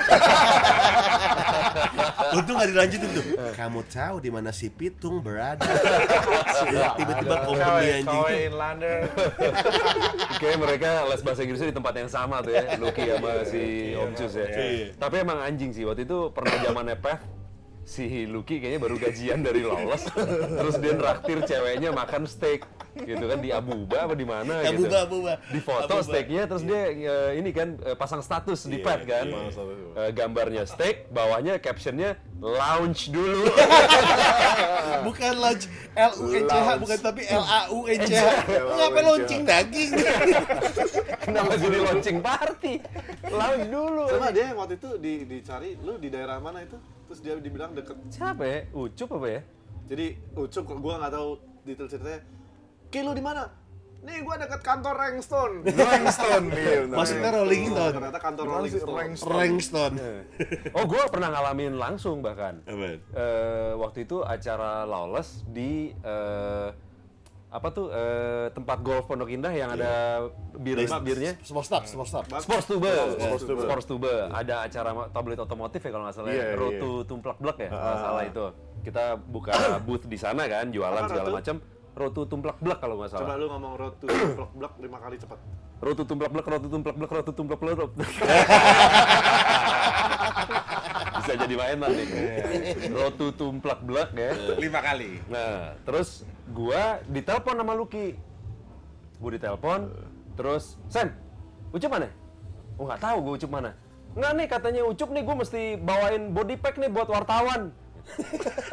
*laughs* Untung nggak dilanjutin tuh. Kamu tahu di mana si Pitung berada? Tiba-tiba company anjing. Inlander. *laughs* Kayaknya mereka les bahasa Inggrisnya di tempat yang sama tuh ya, Lucky sama si Om Cus ya. Iya. Tapi emang anjing sih, waktu itu pernah zamannya Peh, si Lucky kayaknya baru gajian dari Lawless, *laughs* terus dia nraktir ceweknya makan steak, gitu kan di Abuba apa di mana gitu. Abuba, Abuba. Di foto Abuba. steaknya, terus dia eh, ini kan eh, pasang status di Iya, pet kan, iya. Eh, gambarnya steak, bawahnya captionnya lounge dulu. *laughs* Bukan lunch L U N C H bukan tapi L A U N C H. Kenapa launching daging? *laughs* Kenapa jadi launching party? Lounge dulu. Sama dia yang waktu itu di, dicari, lu di daerah mana itu? Terus dia dibilang deket. Siapa ya? Ucup apa ya? Jadi Ucup, gua nggak tahu detail ceritanya. Ki lu di mana? Nih gua deket kantor Rangstone. Langston *laughs* iya benar. Maksudnya Rolling Stone. Ternyata kantor Rolling Stone. Langston? Rangston. *laughs* Oh, gue pernah ngalamin langsung bahkan. Apa? Eh, waktu itu acara Lawless di eh, apa tuh eh, tempat golf Pondok Indah yang ada bir birnya. Small stop. Sports Tube, Sports Tube. Sports Tube. Ada acara tabloid otomotif ya kalau nggak salah. Iya, ya. Road iya. to Tumplak Blek ya, kalau nggak salah itu. Kita buka booth di sana kan, jualan Apa, segala macam. Road to Tumplak Blek kalau nggak Coba salah. lu ngomong road to blok blok lima kali cepat. Road to Tumplak Blek, Road to Tumplak Blek, Road to Tumplak Blek. *laughs* Bisa jadi mainan nih. Road to Tumplak Blek ya. Lima kali. Nah, terus gua ditelepon sama Lucky. Gua ditelepon, terus Sen, Ucup mana? Oh nggak tahu gua Ucup mana. Nggak nih katanya Ucup nih gua mesti bawain body pack nih buat wartawan.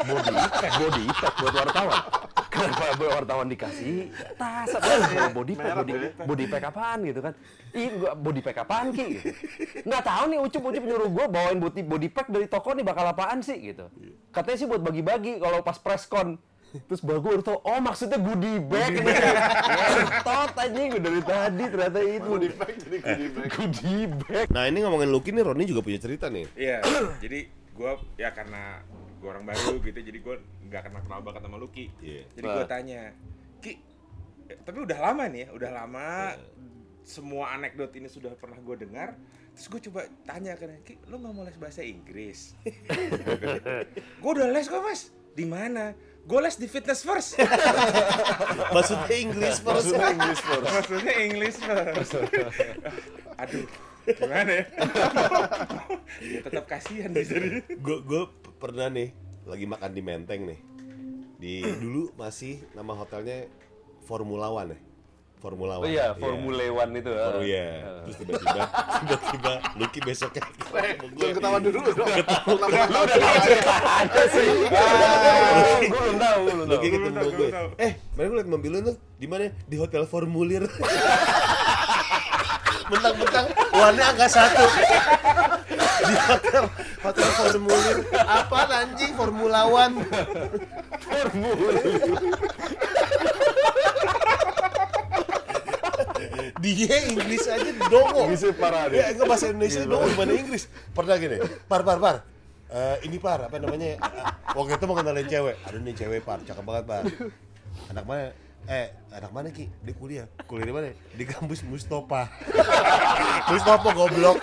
body pack, body pack buat wartawan. Kenapa wartawan dikasih tas apa body pack, Merah, body, body pack. body pack apaan gitu kan? Ih, gua body pack apaan ki? Gitu. Nggak tahu nih Ucup Ucup nyuruh gua bawain body body pack dari toko nih bakal apaan sih gitu. Katanya sih buat bagi-bagi kalau pas press con. Terus baru gue tau, oh maksudnya goodie bag nih. Ngentot anjing gue dari tadi ternyata itu. Goodie bag jadi goodie bag. Goodie bag. Nah ini ngomongin Lucky nih, Roni juga punya cerita nih. Iya, jadi gua ya karena gua orang baru *laughs* gitu, jadi gua nggak kenal kenal banget sama Lucky. Iya. Jadi gua tanya, Ki, eh, tapi udah lama nih ya, udah lama. Semua anekdot ini sudah pernah gue dengar. Terus gue coba tanya kan, Ki, lo nggak mau les bahasa Inggris? *laughs* gue udah les kok mas. Di mana? Gue les di Fitness *laughs* First. Maksudnya Inggris first. Maksudnya English first. Maksudnya English First. Aduh, gimana ya? ya tetap kasihan di sini. Gue gue pernah nih lagi makan di Menteng nih. Di *clears throat* dulu masih nama hotelnya Formula One ya. Formula Oh One. iya, Formula One itu. Oh iya. Terus tiba-tiba *laughs* tiba-tiba Lucky besoknya Jangan ketawa dulu dong. Kenapa Lu udah tahu ceritanya sih. Gue belum tahu, gue belum tahu. Lucky ketemu gue. Eh, mana gue liat mobil lu tuh di mana? Di hotel formulir. *laughs* Mentang-mentang warnanya angka satu. Di hotel hotel formulir. Apa anjing Formula One? Dia Inggris aja dongo. Inggrisnya parah dia. Ya, enggak bahasa Indonesia dongo gimana Inggris. Pernah gini, par par par. Eh, ini par apa namanya? Eh, waktu itu mau kenalin cewek. Aduh nih cewek par, cakep banget par. Anak mana? Eh, anak mana Ki? Dia kuliah. Kuliah di mana? Di kampus Mustafa. *laughs* Mustafa goblok. *laughs*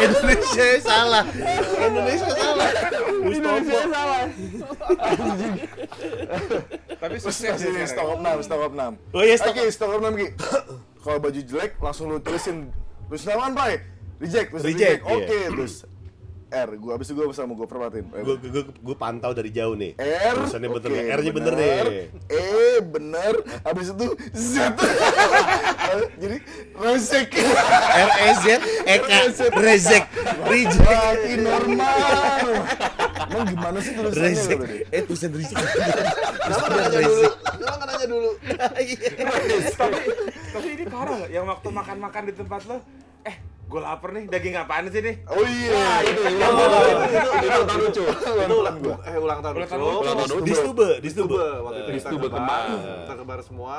Indonesia salah. Indonesia salah. Mustafa. salah. *laughs* Tapi Terus sukses up 6, stock up 6. Oh iya, Oke, stock up 6 Ki. Kalau baju jelek langsung lu tulisin tulis namaan Pak. Reject, terus Reject, reject. iya. Oke, terus R. Gua habis itu gua sama gua perhatiin. Gue gue gue pantau dari jauh nih. R. Tulisannya bener oke, nih. R-nya bener nih. E bener. Habis itu Z. *laughs* Jadi resek. R E Z E K Rezek Reject Lagi normal. Emang gimana sih tulisannya? Rezek kalau dia? Eh tulisan Rezek Kenapa nggak nanya dulu? Kenapa nggak nanya dulu? tapi tapi ini parah nggak yang waktu makan-makan di tempat lo eh gue lapar nih daging apaan sih nih Oh iya. itu itu itu ulang tahun lucu Itu ulang eh ulang tahun lucu. lucu. ulang tahun lucu Di stube Di stube. Waktu itu Di kita kebar, kita kebar semua.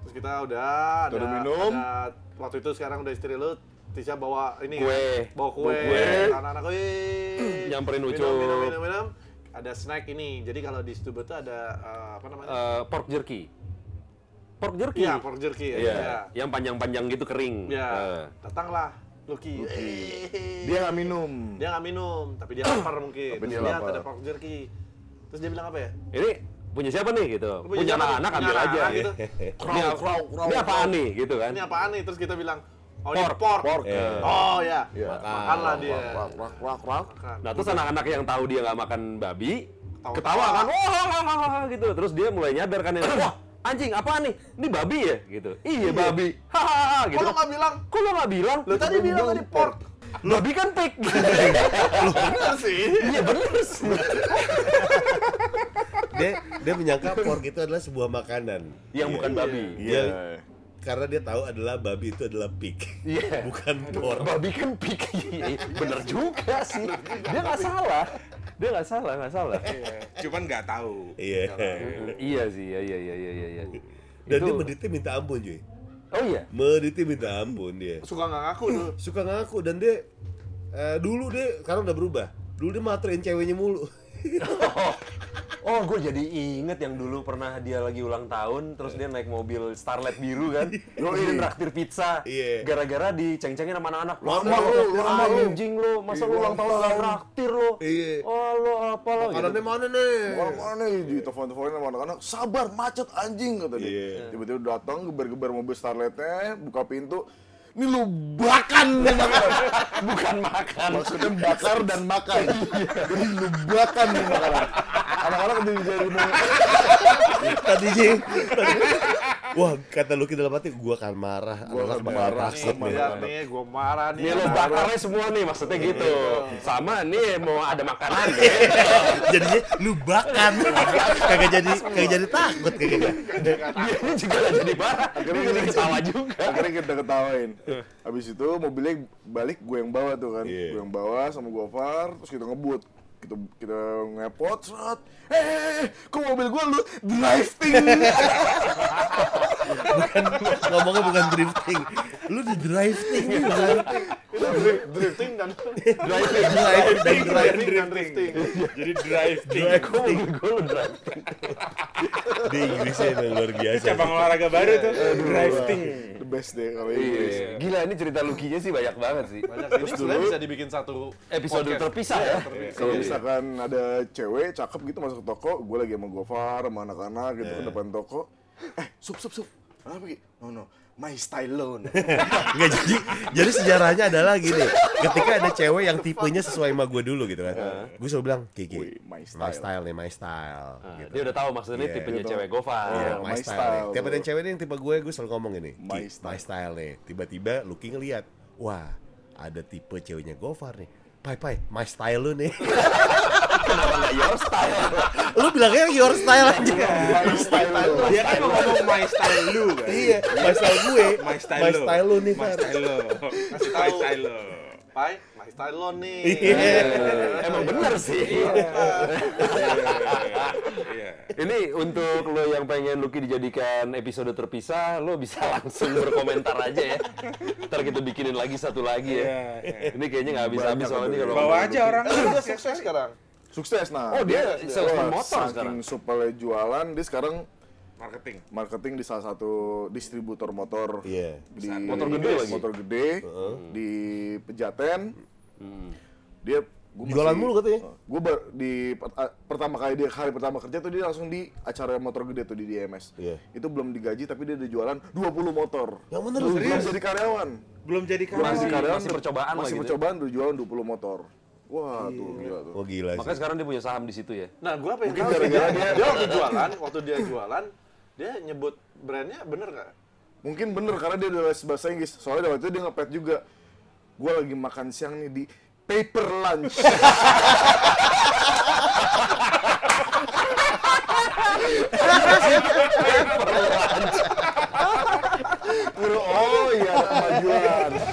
Terus kita udah ada, minum. ada- waktu itu sekarang udah istri lu Tisha bawa ini Kue. kan? bawa kue, kue. anak-anak wih Nyamperin minum, Ucup. minum, minum, minum. ada snack ini jadi kalau di Stube tuh ada eh, apa namanya Eh, pork jerky pork jerky iya pork jerky ya Iya, iya. yang panjang-panjang gitu kering Iya. Eh. datanglah Lucky, Eh. Dia nggak minum. dia nggak minum tapi dia lapar *clears throat* mungkin Tapi terus dia lihat lapar. ada pork jerky terus dia bilang apa ya ini punya siapa nih gitu punya nih? anak-anak Punya ambil aja anak-anak gitu. ini, apa- ini apaan nih gitu kan ini apaan nih terus kita bilang oh Pork. pork, Pork. Iya. oh ya Iya. makanlah dia Rak rak rak rak. Makan. Nah terus anak-anak yang tahu dia nggak makan babi Ketawa. ketawa kan, wah gitu. Terus dia mulai nyadar kan, *clears throat* wah anjing apa nih? Ini babi ya gitu. Iya babi, hahaha gitu. Kok lo nggak bilang? Kok lo nggak bilang? Lo tadi bilang tadi pork. Babi kan pig. *laughs* Bener sih. Iya bener sih. Dia dia menyangka pork itu adalah sebuah makanan Yang Iya. bukan babi. Dia Iya. karena dia tahu adalah babi itu adalah pig Iya. bukan pork Babi kan pig. *laughs* Iya, bener juga sih. Dia nggak salah. Dia nggak salah, nggak salah. cuman nggak tahu. Iya. Iya sih, iya iya iya iya iya. dan Itu- dia meditnya minta ampun cuy. Oh iya. meditnya minta ampun dia. Suka nggak ngaku tuh. suka ngaku. Dan dia eh, dulu dia sekarang udah berubah. Dulu dia materin ceweknya mulu *laughs* Oh, oh gue jadi inget yang dulu pernah dia lagi ulang tahun, terus dia naik mobil Starlet biru kan, *laughs* dia traktir pizza, Iya. gara-gara diceng-cengin sama anak-anak. Lama traktir lama lu. anjing lo, masa Iya, lu ulang tahun gak traktir lo? Iya. Oh lo apa lo? Gitu. makanannya mana nih Orang mana nih di telepon-teleponin sama anak-anak, sabar macet anjing kata dia. Iya. Tiba-tiba datang geber-geber mobil starletnya, buka pintu, ini lu bakan. Bukan makan. Maksudnya bakar dan makan. Jadi lu bakan nih makanan. Anak-anak udah jadi mau tadi sih wah kata Lucky dalam hati gua akan marah Gua anak akan marah. takut Nih, nih lihat nih, gue marah nih. Nih lo bakarnya semua nih, maksudnya gitu. Sama nih mau ada makanan *laughs* ya. jadinya lu bakan *laughs* kagak jadi kagak jadi takut kayaknya Dia ini juga jadi marah, dia jadi ketawa juga. Akhirnya kita ketawain. Habis itu mobilnya balik gue yang bawa tuh kan. Iya. Gue yang bawa sama Gofar, terus kita ngebut. Kita kita ngepot, serat. Eh, kok mobil gue lu driving? *laughs* bukan ngomongnya bukan drifting lu di drifting nih Itu dri- drifting dan driving driving dan driving driving dan drifting. jadi driving Kok mobil gue lo driving? Di Inggrisnya emang luar biasa cabang olahraga baru tuh drifting The best deh kalau Inggris. Iya. Gila ini cerita Lukinya sih banyak banget sih. Banyak. Ini sebenarnya bisa dibikin satu Episode podcast. terpisah ya. Kalau misalkan ada cewek cakep gitu masuk ke toko, gue lagi sama Gofar, sama anak-anak gitu ke depan toko. Eh, sup sup sup. Apa Ki? No no, my style loan. Nggak jadi jadi sejarahnya adalah gini ketika ada cewek yang tipenya sesuai sama gue dulu gitu kan gue selalu bilang Kiki my my style." style nih my style Nah, gitu Dia udah tahu maksudnya Iya, tipenya cewek Gofar. Iya, Oh, my, my style. style. nih. Tiap ada cewek nih yang tipe gue, gue selalu ngomong ini. My "Ki, style." my style nih. Tiba-tiba Lucky ngeliat, wah ada tipe ceweknya Gofar nih. Pai, pai, my style lu nih. *laughs* Kenapa nggak your style? lu bilangnya your style aja. my style loan. dia kan mau ngomong my style lu kan iya, my style gue. my style my lu nih, my style lo Kasih my tahu. style lo Pai, my style lo nih. Iya. Emang bener sih. iya Ini untuk lo yang pengen Lucky dijadikan episode terpisah, lo bisa *laughs* langsung berkomentar aja ya. Ntar kita bikinin lagi satu lagi ya. Iya, iya. Ini kayaknya nggak habis-habis soalnya kalau bawa aja orang Eh, dia sukses sekarang. Sukses nah. Oh, dia salesman wah, motor saking sekarang. supelnya jualan, dia sekarang marketing marketing di salah satu distributor motor Iya. di Motor gede lagi? motor gede di Pejaten dia gua Jualan mulu katanya. gue di per- a- pertama kali dia hari pertama kerja tuh dia langsung di acara motor gede tuh di DMS Iya. itu belum digaji tapi dia udah jualan 20 motor Yang bener belum serius? jadi karyawan belum jadi karyawan karyawan masih percobaan lah masih gitu percobaan udah jualan 20 motor Wah, tuh iya. gila tuh. Oh gila sih. Makanya sekarang dia punya saham di situ ya. Nah, gua pengen Mungkin tahu dia, dia, dia waktu jualan, waktu dia jualan, dia nyebut brandnya bener gak? Mungkin bener karena dia udah les bahasa Inggris. Soalnya waktu itu dia ngepet juga. Gua lagi makan siang nih di paper lunch. paper lunch. Oh iya, majuan.